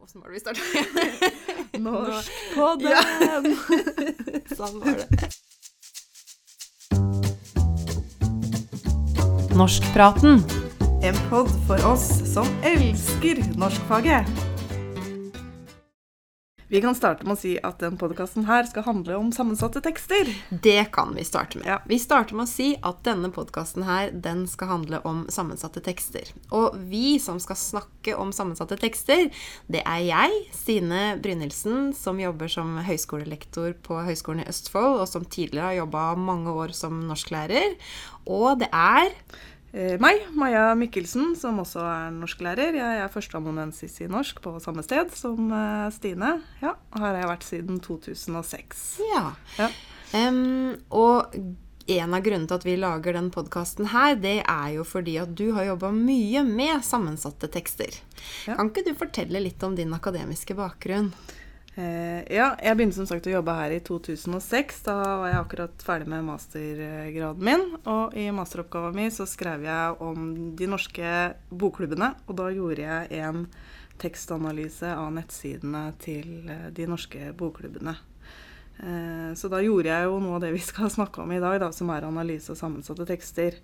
Åssen var det vi starta? Norskpodden! sånn var det. Norskpraten. En pod for oss som elsker norskfaget. Vi kan starte med å si at den podkasten her skal handle om sammensatte tekster. Det kan vi starte med. Ja. Vi starter med å si at denne podkasten her, den skal handle om sammensatte tekster. Og vi som skal snakke om sammensatte tekster, det er jeg, Stine Brynildsen, som jobber som høyskolelektor på Høgskolen i Østfold, og som tidligere har jobba mange år som norsklærer. Og det er meg, Maja Mikkelsen, som også er norsklærer. Jeg er førsteamanuensis i norsk på samme sted som eh, Stine. Ja, Her har jeg vært siden 2006. Ja. Ja. Um, og en av grunnene til at vi lager den podkasten her, det er jo fordi at du har jobba mye med sammensatte tekster. Ja. Kan ikke du fortelle litt om din akademiske bakgrunn? Eh, ja, jeg begynte som sagt å jobbe her i 2006. Da var jeg akkurat ferdig med mastergraden min. Og i masteroppgaven min så skrev jeg om de norske bokklubbene. Og da gjorde jeg en tekstanalyse av nettsidene til eh, de norske bokklubbene. Eh, så da gjorde jeg jo noe av det vi skal snakke om i dag, da, som er analyse av sammensatte tekster.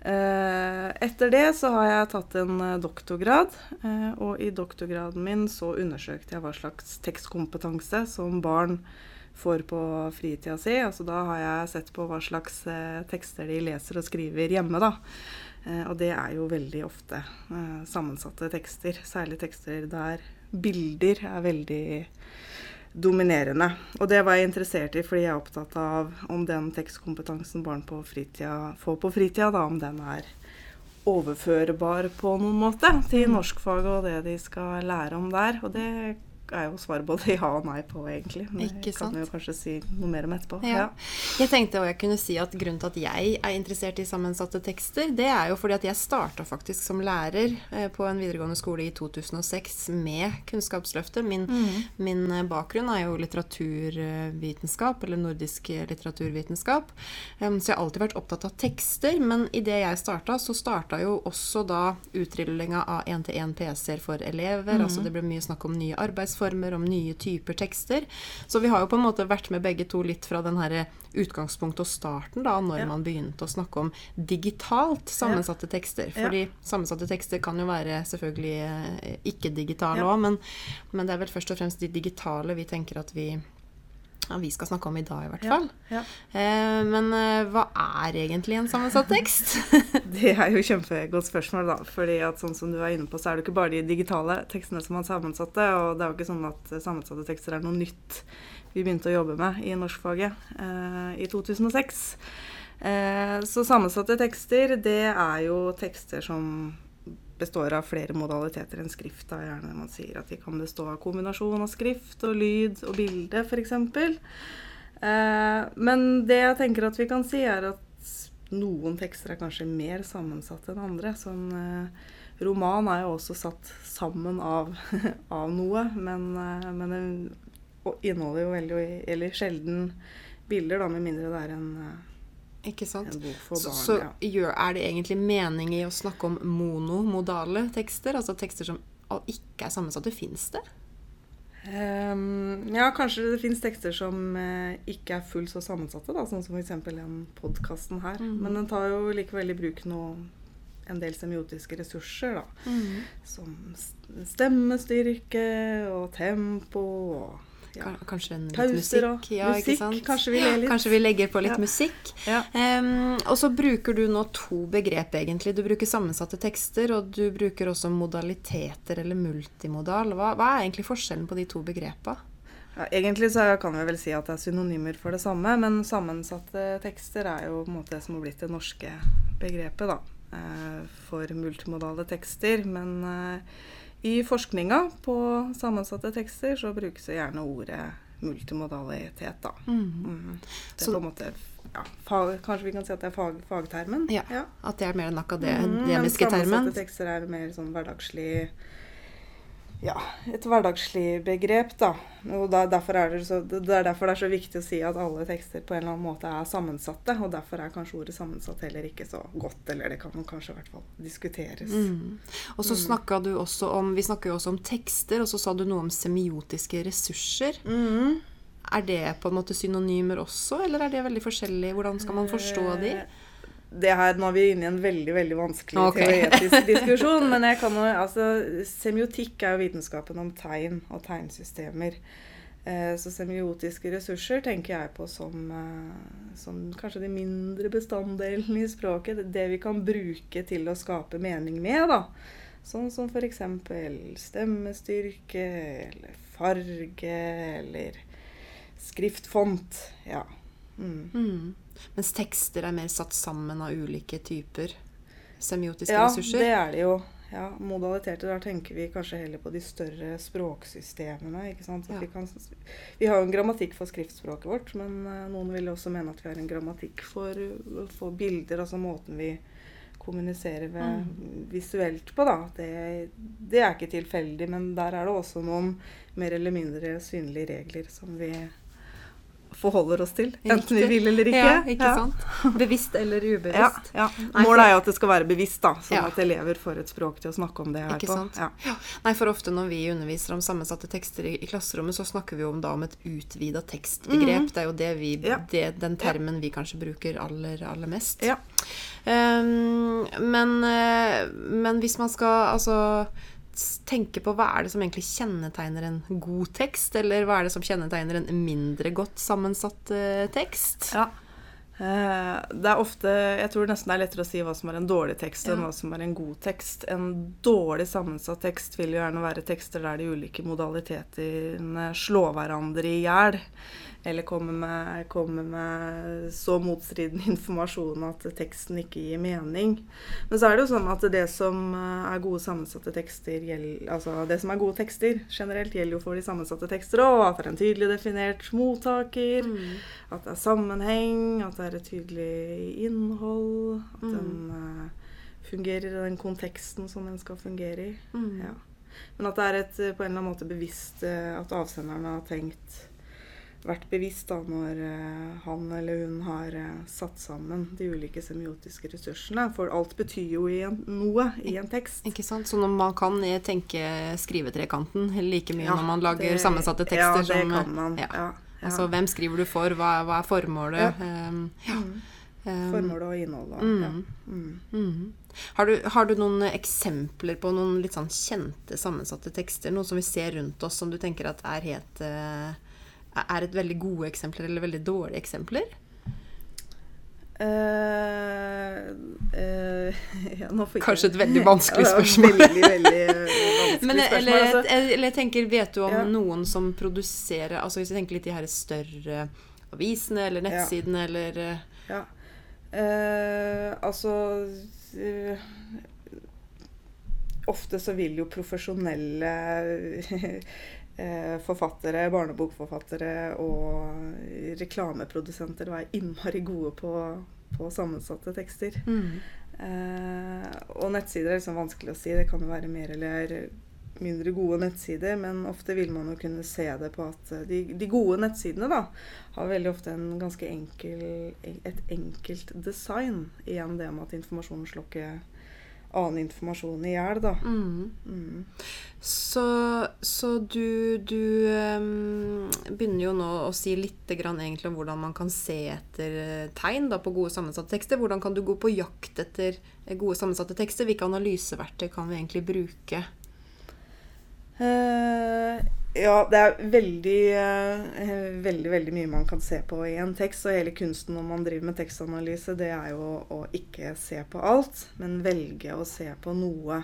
Eh, Etter det så har jeg tatt en eh, doktorgrad, eh, og i doktorgraden min så undersøkte jeg hva slags tekstkompetanse som barn får på fritida si. Altså da har jeg sett på hva slags tekster de leser og skriver hjemme, da. Og det er jo veldig ofte sammensatte tekster, særlig tekster der bilder er veldig dominerende. Og det var jeg interessert i fordi jeg er opptatt av om den tekstkompetansen barn på fritida får på fritida, da, om den er overførbar på noen måte til norskfaget og det de skal lære om der. Og det er jo svaret både ja og nei på, egentlig. Men Ikke sant? kan sant? jo kanskje si noe mer om etterpå. Ja. Jeg tenkte også jeg kunne si at Grunnen til at jeg er interessert i sammensatte tekster, det er jo fordi at jeg starta faktisk som lærer eh, på en videregående skole i 2006 med Kunnskapsløftet. Min, min eh, bakgrunn er jo litteraturvitenskap, eller nordisk litteraturvitenskap. Så jeg har alltid vært opptatt av tekster, men idet jeg starta, så starta jo også da utrullinga av én-til-én PC-er for elever. Altså det ble mye snakk om nye arbeidsformer, om nye typer tekster. Så vi har jo på en måte vært med begge to litt fra den her utgangspunktet og starten, da, når Ja. man begynte å snakke om digitalt sammensatte tekster. Ja. Fordi sammensatte tekster kan jo være selvfølgelig eh, ikke-digitale Ja. òg, men, men det er vel først og fremst de digitale vi tenker at vi ja, vi skal snakke om i dag, i hvert fall. Ja. Eh, men eh, hva er egentlig en sammensatt tekst? Det er jo kjempegodt spørsmål, da. fordi at sånn som du er inne på, så er det ikke bare de digitale tekstene som er sammensatte. Og det er jo ikke sånn at sammensatte tekster er noe nytt vi begynte å jobbe med i norskfaget eh, i 2006. Eh, så sammensatte tekster, det er jo tekster som består av flere modaliteter enn skrift. Da. Gjerne man sier at de kan bestå av kombinasjon av skrift og lyd og bilde, f.eks. Eh, men det jeg tenker at vi kan si, er at noen tekster er kanskje mer sammensatt enn andre. Sånn, eh, roman er jo også satt sammen av, av noe, men, eh, men den inneholder jo veldig, eller sjelden, bilder, da, med mindre det er en, eh, Ikke sant? en bok for Så, barn. så ja. er det egentlig mening i å snakke om monomodale tekster? Altså tekster som ikke er sammensatte? Fins det? Um, ja, kanskje det fins tekster som uh, ikke er fullt så sammensatte, da, sånn som f.eks. den podkasten her. Mhm. Men den tar jo likevel i bruk noe, en del semiotiske ressurser, da. Som stemmestyrke og tempo og ja, Kanskje en pauser og musikk? Ja, musikk. Kanskje vi ler litt. Kanskje vi legger på litt Ja. musikk. Em, og så bruker du nå to begrep, egentlig. Du bruker sammensatte tekster, og du bruker også modaliteter eller multimodal. Hva, hva er egentlig forskjellen på de to begrepa? Ja, egentlig så kan vi vel si at det er synonymer for det samme, men sammensatte tekster er jo på en måte det som har blitt det norske begrepet da, eh, for multimodale tekster. Men eh, i forskninga på sammensatte tekster så brukes det gjerne ordet multimodalitet, da. Mhm. Det er Så- på en måte ja, fag, Kanskje vi kan si at det er fag, fagtermen? Ja, At det er mer den akademiske men termen? sammensatte tekster er mer sånn hverdagslig ja, et hverdagslig begrep, da. Og da, er det, så, det er derfor det er så viktig å si at alle tekster på en eller annen måte er sammensatte. Og derfor er kanskje ordet 'sammensatt' heller ikke så godt, eller det kan kanskje i hvert fall diskuteres. Mm. Og så snakka du også om Vi snakker jo også om tekster, og så sa du noe om semiotiske ressurser. Mm. Er det på en måte synonymer også, eller er det veldig forskjellig? Hvordan skal man forstå de? Eh, Det her, Nå er vi inne i en veldig veldig vanskelig okay. teoretisk diskusjon. Men jeg kan jo, altså, semiotikk er jo vitenskapen om tegn og tegnsystemer. Eh, Så semiotiske ressurser tenker jeg på som, eh, som kanskje de mindre bestanddelene i språket. Det- vi kan bruke til å skape mening med. da. Sånn som f.eks. stemmestyrke eller farge eller skriftfont. Ja. Mm. Mm. Mens tekster er mer satt sammen av ulike typer semiotiske Ja, ressurser. det er det jo. Ja, modaliteter, der tenker vi kanskje heller på de større språksystemene. ikke sant? Ja. Vi, kan, vi har jo en grammatikk for skriftspråket vårt, men eh, noen vil også mene at vi har en grammatikk for, for bilder, altså måten vi kommuniserer ved Mm. visuelt på. da. Det, det er ikke tilfeldig, men der er det også noen mer eller mindre synlige regler som vi forholder oss til. Enten vi vil eller ikke. Ja, ikke Ja. sant? Bevisst eller ubevisst. ja. Målet er jo at det skal være bevisst, da, sånn at elever får et språk til å snakke om det her Ikke på. Nei, for ofte når vi underviser om sammensatte tekster i, i klasserommet, så snakker vi jo om, da om et utvida tekstbegrep. Det er jo det vi. Det, den termen vi kanskje bruker aller, aller mest. Ja. Ehm, men, eh, men hvis man skal altså tenke på hva er det som egentlig kjennetegner en god tekst, eller hva er det som kjennetegner en mindre godt sammensatt eh, tekst? Ja. Eh, Det er ofte Jeg tror nesten det er lettere å si hva som er en dårlig tekst, enn hva som er en god tekst. En dårlig sammensatt tekst vil jo gjerne være tekster der de ulike modalitetene slår hverandre i hjel. Eller kommer med, kommer med så motstridende informasjon at teksten ikke gir mening. Men så er det jo sånn at det som eh, er gode sammensatte tekster gjelder, Altså det som er gode tekster generelt, gjelder jo for de sammensatte tekster òg. At det er en tydelig definert mottaker. Mm. At det er sammenheng, at det er et tydelig innhold. At Mm. den eh, fungerer i den konteksten som den skal fungere i. Mm. Ja. Men at det er et, eh, på en eller annen måte bevisst At avsenderen har tenkt vært bevisst da når eh, han eller hun har eh, satt sammen de ulike semiotiske ressursene. For alt betyr jo i en, noe i en tekst. Ikke sant? Så når man kan eh, tenke skrivetrekanten like mye Ja, når man lager det- sammensatte tekster Ja, det som kan man. ja. Ja. Altså, hvem skriver du for? Hva, hva er formålet? Ja. Ehm, ja. Mm. Ehm, Formålet og innholdet. mm. Ja. Mm. mhm. Har, du, har du noen eksempler på noen litt sånn kjente sammensatte tekster? Noe som vi ser rundt oss som du tenker at er helt eh, Er et veldig gode eksempler eller veldig dårlige eksempler? Uh, uh, ja, Kanskje et veldig vanskelig Ja, spørsmål. Veldig, veldig eh, vanskelig Men, spørsmål. eller, altså. eller jeg tenker, vet du om Ja. noen som produserer altså Hvis jeg tenker litt de her større avisene eller Ja. nettsidene eller eh, Ja. Uh, altså Ofte så vil jo profesjonelle forfattere, barnebokforfattere og reklameprodusenter være innmari gode på, på sammensatte tekster. Eh, og nettsider er liksom vanskelig å si. Det kan jo være mer eller mindre gode nettsider, men ofte vil man jo kunne se det på at eh, de, de gode nettsidene da, har veldig ofte en ganske enkel, et enkelt design. Igjen det med at informasjonen slår ikke annen informasjon i hjel, da. mm. Mm. Så, så du, du um, begynner jo nå å si litt grann egentlig om hvordan man kan se etter eh, tegn da, på gode sammensatte tekster. Hvordan kan du gå på jakt etter eh, gode sammensatte tekster? Hvilke analyseverktøy kan vi egentlig bruke? Eh, ja, det er veldig, eh, veldig, veldig mye man kan se på i en tekst. Og hele kunsten når man driver med tekstanalyse, det er jo å ikke se på alt, men velge å se på noe.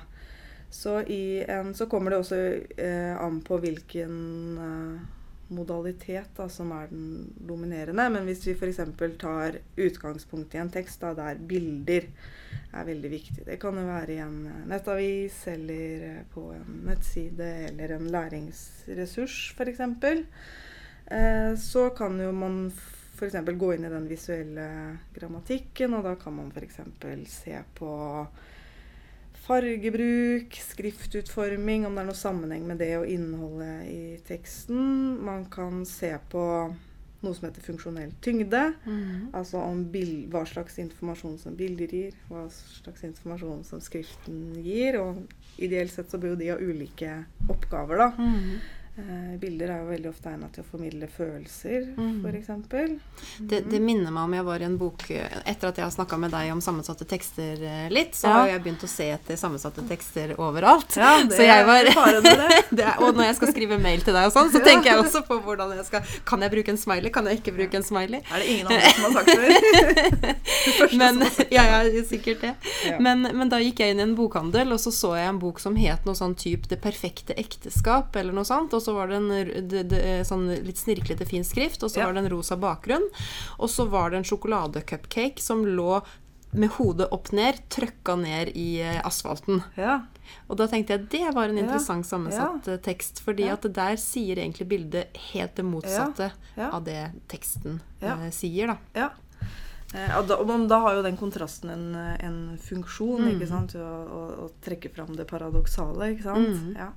Så, en, så kommer det også eh, an på hvilken eh, modalitet da, som er den dominerende. Men hvis vi f.eks. tar utgangspunkt i en tekst da, der bilder er veldig viktig. Det kan jo være i en eh, nettavis eller eh, på en nettside eller en læringsressurs f.eks. Eh, så kan jo man f.eks. gå inn i den visuelle grammatikken, og da kan man f.eks. se på fargebruk, skriftutforming, om det er noe sammenheng med det og innholdet i teksten. Man kan se på noe som heter funksjonell tyngde. Mm. Altså om bil- hva slags informasjon som bilder gir, hva slags informasjon som skriften gir. Og ideelt sett så bør jo de ha ulike oppgaver, da. Mm. Eh, bilder er jo veldig ofte egnet til å formidle følelser, Mm. f.eks. Det, det minner meg om jeg var i en bok Etter at jeg har snakka med deg om sammensatte tekster eh, litt, så Ja. har jeg begynt å se etter sammensatte tekster overalt. Ja, det så jeg var det. det er, Og når jeg skal skrive mail til deg og sånn, så Ja. tenker jeg også på hvordan jeg skal Kan jeg bruke en smiley? Kan jeg ikke bruke en smiley? Er det ingen andre som har sagt det? første Men, som har sagt ja, ja, sikkert det. Ja. Men, men da gikk jeg inn i en bokhandel, og så så jeg en bok som het noe sånn type 'Det perfekte ekteskap', eller noe sånt. Og så var det en det, det, sånn litt snirklete fin skrift, og så Ja. var det en rosa bakgrunn. Og så var det en sjokoladecupcake som lå med hodet opp ned, trøkka ned i eh, asfalten. Ja. Og da tenkte jeg det var en interessant sammensatt ja. tekst, fordi Ja. at det der sier egentlig bildet helt det motsatte av det teksten eh, sier, da. Ja. Eh, og da, men da har jo den kontrasten en, en funksjon, Mm. ikke sant? Å, å, å trekke fram det paradoksale, ikke sant? Mm. Ja.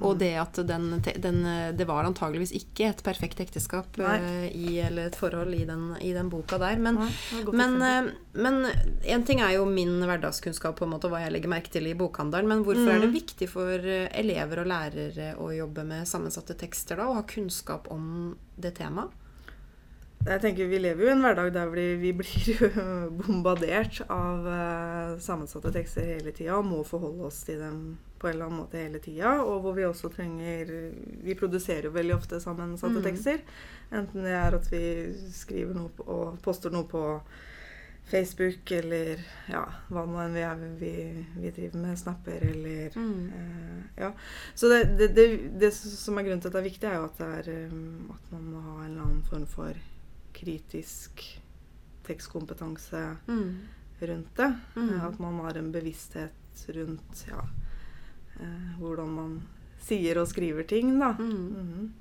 Og det at den, den Det var antageligvis ikke et perfekt ekteskap eh, i, eller et forhold i den, i den boka der. Men, men, eh, men en ting er jo min hverdagskunnskap på en måte, og hva jeg legger merke til i bokhandelen. Men hvorfor er det Mm. viktig for eh, elever og lærere å jobbe med sammensatte tekster da, og ha kunnskap om det temaet? Jeg tenker Vi lever jo i en hverdag der vi, blir bombardert av eh, sammensatte tekster hele tida og må forholde oss til dem på en eller annen måte hele tida. Og hvor vi også trenger Vi produserer jo veldig ofte sammensatte Mm. tekster. Enten det er at vi skriver noe på, og poster noe på Facebook, eller ja, hva nå enn vi, er, vi, vi driver med. Snapper eller Mm. Eh, ja. Så det, det, det, det som er grunnen til at det er viktig, er jo at, det er, um, at man må ha en eller annen form for kritisk tekstkompetanse Mm. rundt det. Mm. At man har en bevissthet rundt ja, eh, hvordan man sier og skriver ting, da. Mm. Mm.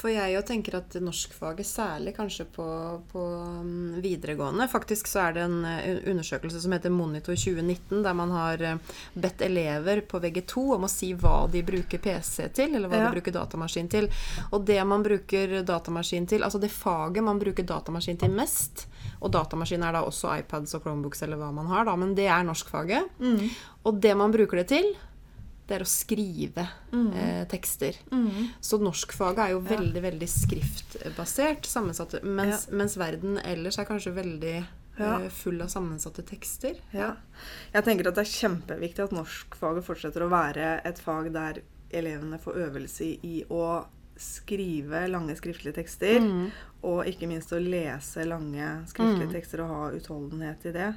For jeg jo tenker at norskfaget, særlig kanskje på, på mm, videregående Faktisk så er det en eh, undersøkelse som heter Monitor 2019, der man har eh, bedt elever på VG2 om å si hva de bruker PC til, eller hva Ja. de bruker datamaskin til. Og det man bruker datamaskin til, altså det faget man bruker datamaskin til mest Og datamaskin er da også iPads og Chromebooks eller hva man har, da, men det er norskfaget. Mm. Og det man bruker det til, det er å skrive mm. eh, tekster. Mm. Så norskfaget er jo Ja. veldig veldig skriftbasert, mens, mens verden ellers er kanskje veldig Ja. eh, full av sammensatte tekster. Ja. Jeg tenker at det er kjempeviktig at norskfaget fortsetter å være et fag der elevene får øvelse i, i å skrive lange skriftlige tekster. Mm. Og ikke minst å lese lange skriftlige Mm. tekster og ha utholdenhet i det.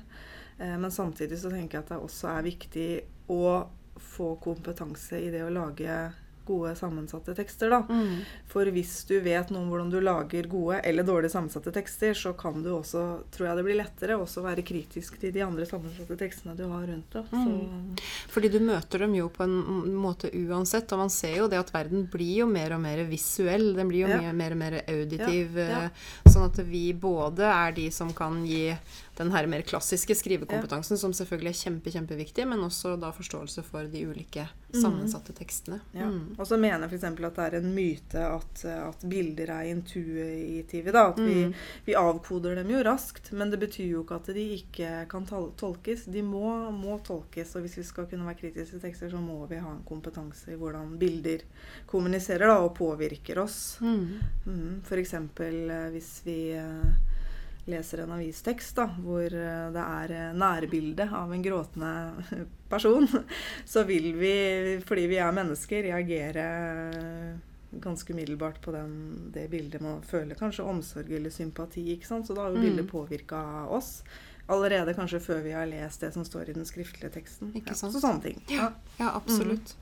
Eh, Men samtidig så tenker jeg at det også er viktig å få kompetanse i det å lage gode sammensatte tekster, da. Mm. For hvis du vet noe om hvordan du lager gode eller dårlig sammensatte tekster, så kan du også, tror jeg det blir lettere, også være kritisk til de andre sammensatte tekstene du har rundt deg. Mm. Fordi du møter dem jo på en måte uansett, og man ser jo det at verden blir jo mer og mer visuell. Den blir jo Ja. mye mer og mer auditiv. Ja, ja. eh, Sånn at vi både er de som kan gi den her mer klassiske skrivekompetansen, som selvfølgelig er kjempe, kjempeviktig, men også da forståelse for de ulike sammensatte tekstene. Ja. Mm. Og så mener jeg f.eks. at det er en myte at, at bilder er intuitive. Da. At vi, Mm. vi avkoder dem jo raskt, men det betyr jo ikke at de ikke kan tolkes. De må, må tolkes, og hvis vi skal kunne være kritiske til tekster, så må vi ha en kompetanse i hvordan bilder kommuniserer da, og påvirker oss. Mm. Mm, F.eks. hvis vi eh, leser en avistekst da, hvor eh, det er eh, nærbilde av en gråtende person, så vil vi, fordi vi er mennesker, reagere eh, ganske umiddelbart på den, det bildet. Man føler kanskje omsorg eller sympati, ikke sant? så da har jo Mm. bildet påvirka oss. Allerede kanskje før vi har lest det som står i den skriftlige teksten. Ikke ja. Så sånne ting. Ja. Ja, absolutt.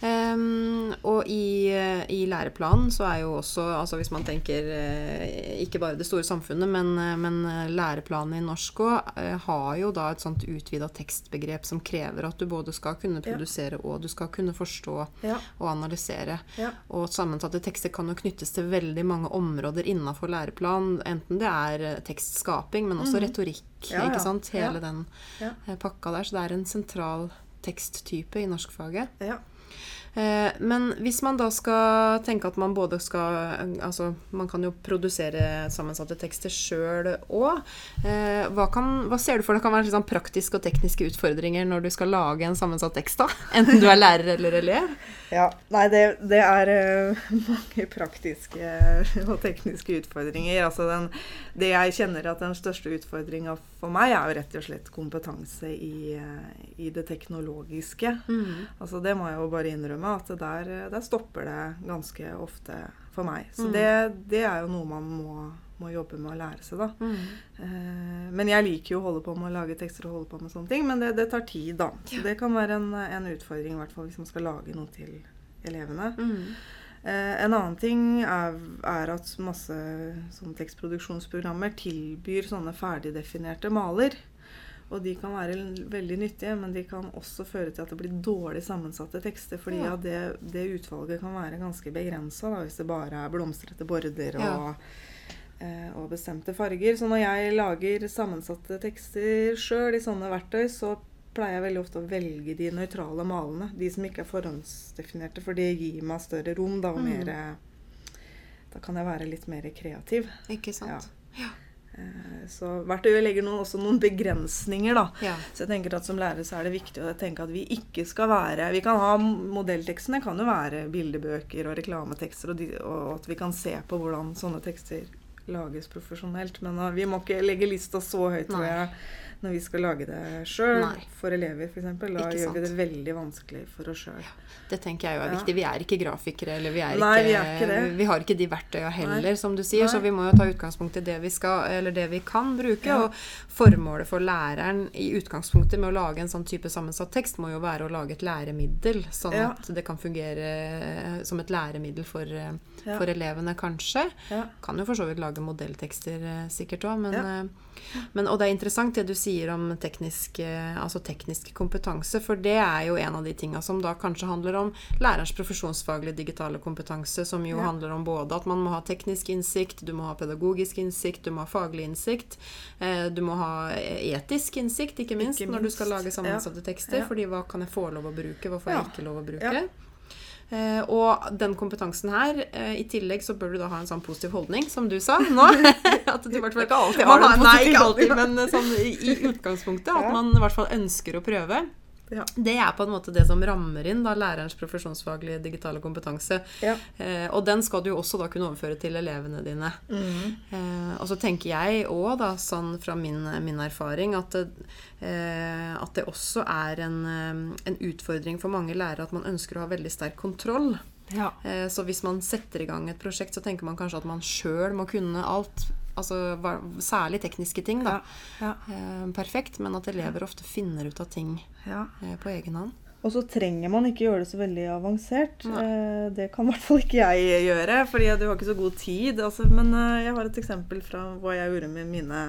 Ehm, og i, i læreplanen så er jo også, altså hvis man tenker eh, ikke bare det store samfunnet, men, eh, men læreplanen i norsk òg har jo da et sånt utvida tekstbegrep som krever at du både skal kunne Ja. produsere og du skal kunne forstå Ja. og analysere. Ja. Og sammensatte tekster kan jo knyttes til veldig mange områder innafor læreplan. Enten det er eh, tekstskaping, men også Mhm. retorikk. Ja, ja. ikke sant? Hele Ja. den Ja. eh, pakka der. Så det er en sentral teksttype i norskfaget. Ja. Eh, Men hvis man da skal tenke at man både skal Altså, man kan jo produsere sammensatte tekster sjøl òg. Hva, hva ser du for deg kan være sånn praktiske og tekniske utfordringer når du skal lage en sammensatt tekst, da? Enten du er lærer eller elev? Ja, nei, det, det er eh, mange praktiske og tekniske utfordringer. Altså den, det jeg kjenner at den største utfordringa for meg, er jo rett og slett kompetanse i, eh, i det teknologiske. Altså Det må jeg jo bare innrømme, at der, der stopper det ganske ofte for meg. Så Mm. det, det er jo noe man må, må jobbe med å lære seg, da. Eh, men jeg liker jo å holde på med å lage tekster og holde på med sånne ting, men det, det tar tid, da. Så det kan være en, en utfordring, i hvert fall hvis man skal lage noe til elevene. Eh, en annen ting er, er at masse tekstproduksjonsprogrammer tilbyr sånne ferdigdefinerte maler. Og de kan være veldig nyttige, men de kan også føre til at det blir dårlig sammensatte tekster. Fordi Ja. det, det utvalget kan være ganske begrensa hvis det bare er blomstrete border Ja. og, eh, og bestemte farger. Så når jeg lager sammensatte tekster sjøl i sånne verktøy, så pleier jeg veldig ofte å velge de nøytrale malene. De som ikke er forhåndsdefinerte, for det gir meg større rom. Da, Mm. mer, da kan jeg være litt mer kreativ. Ikke sant? Eh, Så verktøyet legger noen, også noen begrensninger, da. Ja. Så jeg tenker at som lærer så er det viktig å tenke at vi ikke skal være Vi kan ha modelltekstene kan jo være bildebøker og reklametekster, og, de, og at vi kan se på hvordan sånne tekster lages profesjonelt. Men uh, vi må ikke legge lista så høyt, tror jeg, når vi skal lage det sjøl. For elever, f.eks. Da Ikke gjør vi det veldig vanskelig for oss sjøl. Det tenker jeg jo er Ja. viktig. Vi er ikke grafikere, eller vi er Nei, ikke, vi ikke vi har ikke de verktøya heller, Nei. som du sier. Så vi må jo ta utgangspunkt i det vi skal, eller det vi kan bruke. Ja. Og formålet for læreren i utgangspunktet med å lage en sånn type sammensatt tekst, må jo være å lage et læremiddel, sånn Ja. at det kan fungere eh, som et læremiddel for, eh, Ja. for elevene, kanskje. Ja. Kan jo for så vidt lage modelltekster eh, sikkert òg, men, Ja. Men Og det er interessant det du sier om teknisk, eh, altså teknisk kompetanse, for det er jo en av de tinga som da kanskje handler om lærerens profesjonsfaglige digitale kompetanse, som jo Ja. handler om både at man må ha teknisk innsikt, du må ha pedagogisk innsikt, du må ha faglig innsikt, eh, du må ha etisk innsikt, ikke minst, Ikke når du skal lage sammensatte tekster, Ja. fordi hva kan jeg få lov å bruke, hva får Ja. jeg ikke lov å bruke? Eh, og den kompetansen her, eh, i tillegg så bør du da ha en sånn positiv holdning, som du sa nå. at du i hvert fall Ikke alltid har den en Nei, ikke alltid, men eh, sånn i, i utgangspunktet. At man i hvert fall ønsker å prøve. Ja. Det er på en måte det som rammer inn da lærerens profesjonsfaglige digitale kompetanse. Ja. Eh, og den skal du jo også da kunne overføre til elevene dine. Mm. Eh, og så tenker jeg òg, da, sånn fra min, min erfaring, at eh, at det også er en, eh, en utfordring for mange lærere at man ønsker å ha veldig sterk kontroll. Ja. Eh, så hvis man setter i gang et prosjekt, så tenker man kanskje at man sjøl må kunne alt. Altså særlig tekniske ting, da. Ja. Eh, perfekt. Men at elever ofte finner ut av ting ja. eh, på egen hånd. Og så trenger man ikke gjøre det så veldig avansert. Nei. Eh, det kan i hvert fall ikke jeg gjøre, fordi du har ikke så god tid. Altså, men eh, jeg har et eksempel fra hva jeg gjorde med mine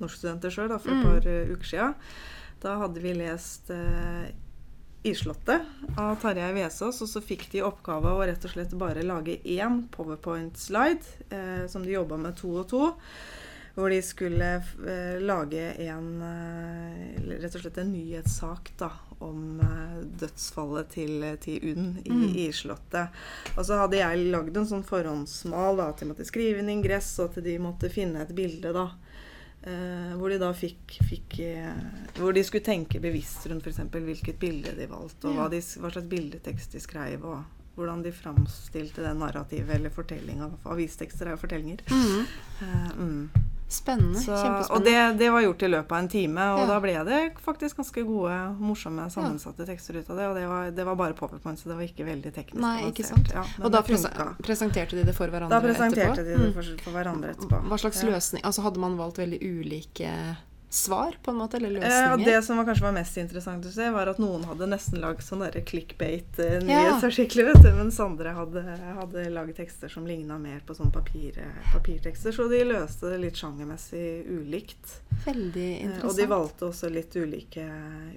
norskstudenter sjøl for et Mm. par eh, uker sia. Da hadde vi lest eh, 'Islottet' av Tarjei Vesaas, og så fikk de oppgave å rett og slett bare lage én powerpoint-slide, eh, som de jobba med to og to. Hvor de skulle eh, lage en eh, rett og slett en nyhetssak da, om eh, dødsfallet til, til UNN i Mm. Islottet. Og så hadde jeg lagd en sånn forhåndsmal da, at de måtte skrive inn ingress, og at de måtte finne et bilde. da. Eh, hvor de da fikk, fikk eh, Hvor de skulle tenke bevisst rundt f.eks. hvilket bilde de valgte, og hva, de, hva slags bildetekst de skrev, og hvordan de framstilte det narrativet eller fortellinga. Avistekster er jo fortellinger. Eh, mm. Spennende. Så, Kjempespennende. og det, det var gjort i løpet av en time, og Ja. da ble det faktisk ganske gode, morsomme, sammensatte tekster ut av det. Og det var, det var bare powerpoint, så det var ikke veldig teknisk Nei, ikke sant. Ja, og da det presenterte de det for hverandre Da presenterte etterpå? de det Mm. for, for hverandre etterpå. Hva slags løsning Altså hadde man valgt veldig ulike svar, på en måte? Eller Eh, og det som var, kanskje var mest interessant å se, var at noen hadde nesten lagd sånn Ja. clickbait-nyhetsartikler, vet du. Mens andre hadde, hadde lagd tekster som ligna mer på sånne papir, papirtekster. Så de løste det litt sjangermessig ulikt. Veldig Eh, interessant. Og de valgte også litt ulike,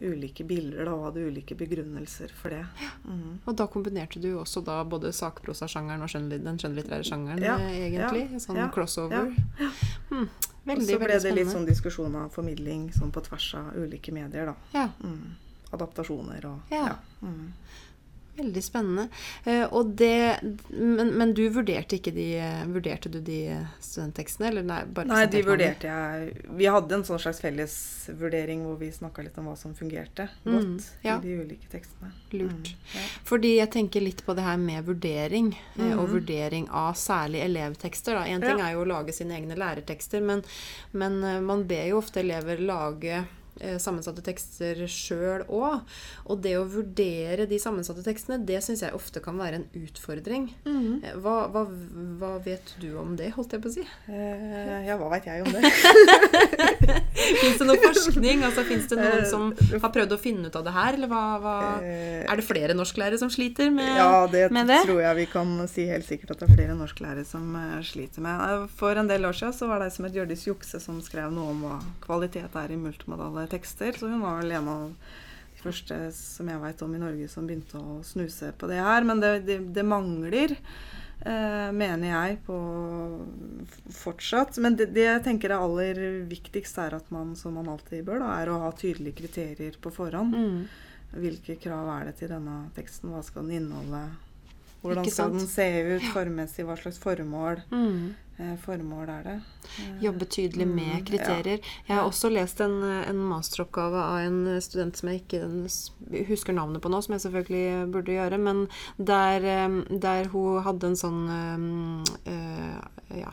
ulike bilder da, og hadde ulike begrunnelser for det. Mm. Og da kombinerte du også da både sakprosasjangeren og den skjønnlitterære sjangeren, Ja, eh, egentlig. ja, sånn ja, crossover. Hmm, Og så ble det litt sånn diskusjon av formidling sånn på tvers av ulike medier, da. Ja. Mm. adaptasjoner og Ja. Mm. Veldig spennende. Eh, det, men, men du vurderte ikke de Vurderte du de studenttekstene, eller nei? Bare Nei, de vurderte jeg Vi hadde en sånn slags felles vurdering hvor vi snakka litt om hva som fungerte godt Mm, ja. i de ulike tekstene. Lurt. Mm, ja. Fordi jeg tenker litt på det her med vurdering, mm. og vurdering av særlig elevtekster. Én En ting Ja. er jo å lage sine egne lærertekster, men, men eh, man ber jo ofte elever lage eh, sammensatte tekster sjøl òg. Og det å vurdere de sammensatte tekstene, det syns jeg ofte kan være en utfordring. Mm. Eh, Hva, hva, hva vet du om det, holdt jeg på å si? Eh, ja, hva veit jeg om det? Fins det noe forskning? Altså, Fins det noen Eh, som har prøvd å finne ut av det her, eller hva, hva Eh, Er det flere norsklærere som sliter med, Ja, det, med det? tror jeg vi kan si helt sikkert at det er flere norsklærere som eh, sliter med. Eh, For en del år siden så var det ei som het Hjørdis Jukse som skrev noe om hva kvalitet er i multimodale tekster. Så hun var vel en av de første som jeg veit om i Norge som begynte å snuse på det her. Men det, det, det mangler. eh, mener jeg på fortsatt. Men det, det jeg tenker er aller viktigst, er at man, som man alltid bør, da, er å ha tydelige kriterier på forhånd. Mm. Hvilke krav er det til denne teksten? Hva skal den inneholde? Hvordan skal den se ut formmessig? Hva slags formål, Mm. eh, formål er det? Eh, Jobbe tydelig med Mm, kriterier. Jeg har også lest en, en masteroppgave av en student som jeg ikke husker navnet på nå, som jeg selvfølgelig burde gjøre, men der, eh, der hun hadde en sånn øh, ja, ja,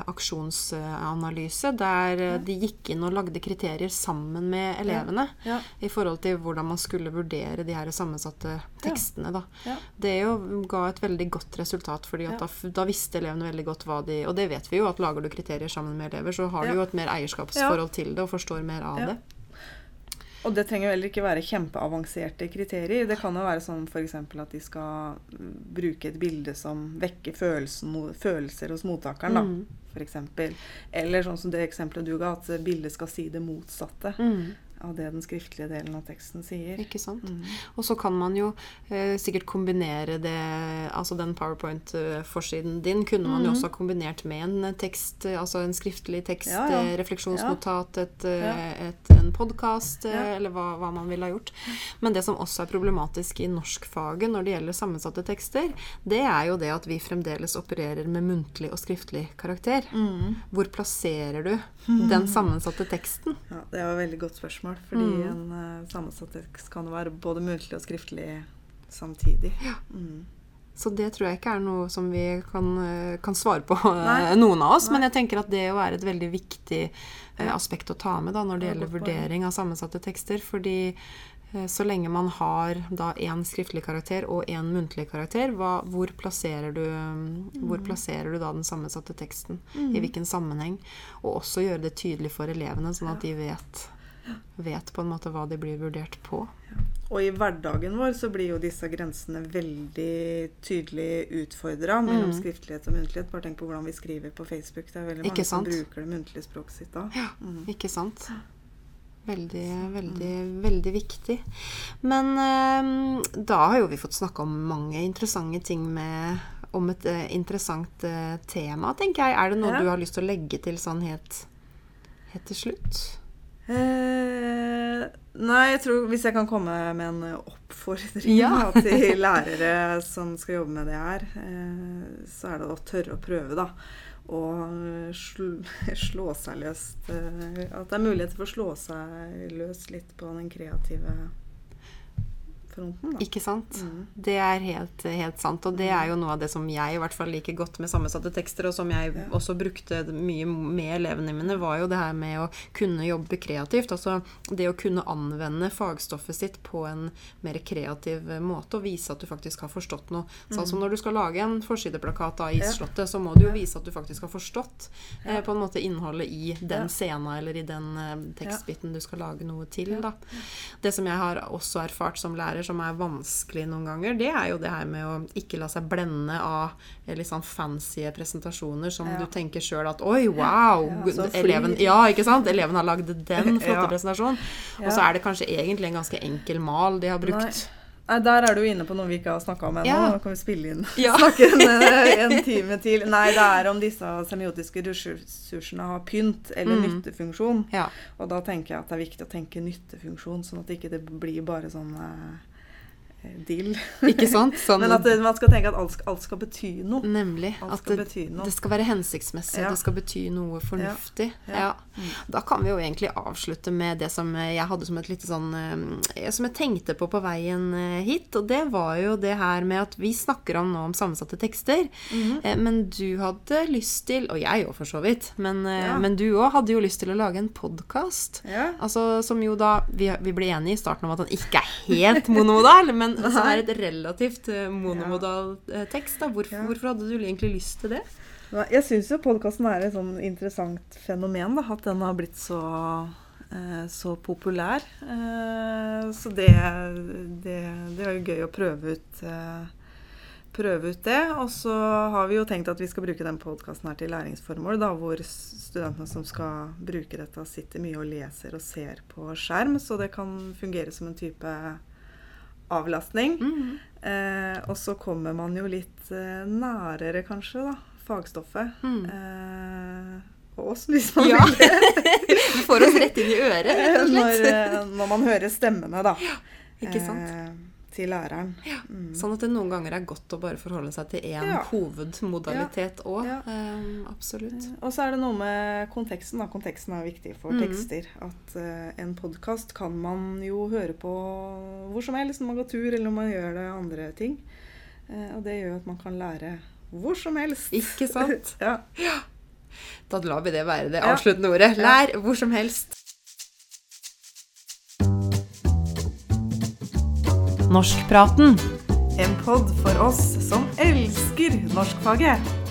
aksjonsanalyse, der eh, de gikk inn og lagde kriterier sammen med elevene Ja. i forhold til hvordan man skulle vurdere de her sammensatte tekstene. Da. Ja. Det jo ga et veldig godt resultat, fordi Ja. da, da visste elevene veldig godt hva de Og det vet vi jo, at lager du kriterier sammen med elever, så har du jo et mer eierskapsforhold til det og forstår mer av Ja. det. Og det trenger heller ikke være kjempeavanserte kriterier. Det kan jo være sånn f.eks. at de skal mm, bruke et bilde som vekker følelsen, følelser hos mottakeren, da. Mm. Eller sånn som det eksempelet du ga, at bildet skal si det motsatte Mm. Av det den skriftlige delen av teksten sier. Ikke sant? Mm. Og så kan man jo eh, sikkert kombinere det Altså den powerpoint-forsiden din kunne man jo Mhm. også ha kombinert med en eh, tekst, eh, altså en skriftlig tekst, Ja, ja. eh, refleksjonsnotat, et, eh, Ja. et, en podkast, Ja. eller hva, hva man ville ha gjort. Men det som også er problematisk i norskfaget når det gjelder sammensatte tekster, det er jo det at vi fremdeles opererer med muntlig og skriftlig karakter. Mm. Hvor plasserer du den sammensatte teksten? Ja, Det var et veldig godt spørsmål. Fordi Mm. en uh, sammensatt tekst kan være både muntlig og skriftlig samtidig. Mm. Så det tror jeg ikke er noe som vi kan, eh, kan svare på, eh, Nei. noen av oss. Nei. Men jeg tenker at det jo er et veldig viktig eh, aspekt å ta med da, når det gjelder vurdering av sammensatte tekster. Fordi eh, så lenge man har da én skriftlig karakter og én muntlig karakter, hva, hvor, plasserer du, hvor Mm. plasserer du da den sammensatte teksten? I hvilken sammenheng? Og også gjøre det tydelig for elevene, sånn at de vet, vet på en måte hva de blir vurdert på. Og i hverdagen vår så blir jo disse grensene veldig tydelig utfordra mellom Mm. skriftlighet og muntlighet. Bare tenk på hvordan vi skriver på Facebook. Det er veldig mange som bruker det muntlige språket sitt da. Ja, Mm. ikke sant? Veldig, veldig, veldig viktig. Men eh, da har jo vi fått snakke om mange interessante ting med om et eh, interessant eh, tema, tenker jeg. Er det noe Ja. du har lyst til å legge til sånn helt, helt til slutt? Eh, nei, jeg tror hvis jeg kan komme med en oppfordring Ja. til lærere som skal jobbe med det her, eh, så er det å tørre å prøve, da. Og slå, slå seg løst eh, At det er muligheter for å slå seg løs litt på den kreative fronten, da. Ikke sant? Mm. Det er helt, helt sant. Og det er jo noe av det som jeg i hvert fall liker godt med sammensatte tekster, og som jeg Ja. også brukte mye med elevene mine, var jo det her med å kunne jobbe kreativt. Altså det å kunne anvende fagstoffet sitt på en mer kreativ måte, og vise at du faktisk har forstått noe. Sånn som når du skal lage en forsideplakat av Isslottet, så må du jo vise at du faktisk har forstått eh, på en måte innholdet i den Ja. scenen eller i den eh, tekstbiten du skal lage noe til. Da. Det som jeg har også erfart som lærer, som er vanskelig noen ganger, det er jo det her med å ikke la seg blende av eh, litt sånn fancy presentasjoner som Ja. du tenker sjøl at Oi, wow! Ja, eleven, ja, ikke sant? Eleven har lagd den flotte presentasjonen. Og så er det kanskje egentlig en ganske enkel mal de har brukt. Nei, Der er du inne på noe vi ikke har snakka om ennå. Ja. Nå kan vi spille inn Ja. snakke en, eh, en time til. Nei, det er om disse semiotiske ressursene har pynt eller Mm. nyttefunksjon. Ja. Og da tenker jeg at det er viktig å tenke nyttefunksjon, sånn at det ikke blir bare sånn eh, dill. Ikke sant? Sånn, Men at man skal tenke at alt skal, alt skal bety noe. Nemlig. Alt At skal det, noe. det skal være hensiktsmessig, Ja. det skal bety noe fornuftig. Ja. Ja. Mm. Da kan vi jo egentlig avslutte med det som jeg hadde som et lite sånn eh, Som jeg tenkte på på veien eh, hit, og det var jo det her med at vi snakker om nå om sammensatte tekster, mm -hmm. men du hadde lyst til, og jeg òg for så vidt, men, men du òg hadde jo lyst til å lage en podkast. Ja. Altså, som jo da Vi, vi ble enige i starten om at den ikke er helt monomodal, men som er et relativt eh, monomodal eh, tekst. da. Hvorfor, Ja. hvorfor hadde du egentlig lyst til det? Jeg syns jo podkasten er et sånn interessant fenomen, da, at den har blitt så, eh, så populær. Så det, det, det er jo gøy å prøve ut, prøve ut det. Og så har vi jo tenkt at vi skal bruke den podkasten her til læringsformål, da, hvor studentene som skal bruke dette, sitter mye og leser og ser på skjerm, så det kan fungere som en type avlastning. Mm. Eh, og så kommer man jo litt eh, nærere, kanskje, da, fagstoffet. Mm. Eh, og oss, hvis man Ja. vil det. Du får oss rett inn i øret, rett og slett. Når, når man hører stemmene, da. Ja, Ikke sant? Til læreren. Mm. Sånn at det noen ganger er godt å bare forholde seg til én Ja. hovedmodalitet òg. Ja. absolutt. Eh, Og så er det noe med konteksten. da. Konteksten er viktig for mm. tekster. At eh, en podkast kan man jo høre på hvor som helst når man går tur, eller når man gjør det andre ting. Eh, og det gjør at man kan lære hvor som helst. Ikke sant? ja. Da lar vi det være det avsluttende ordet. Lær hvor som helst. Norskpraten. En pod for oss som elsker norskfaget.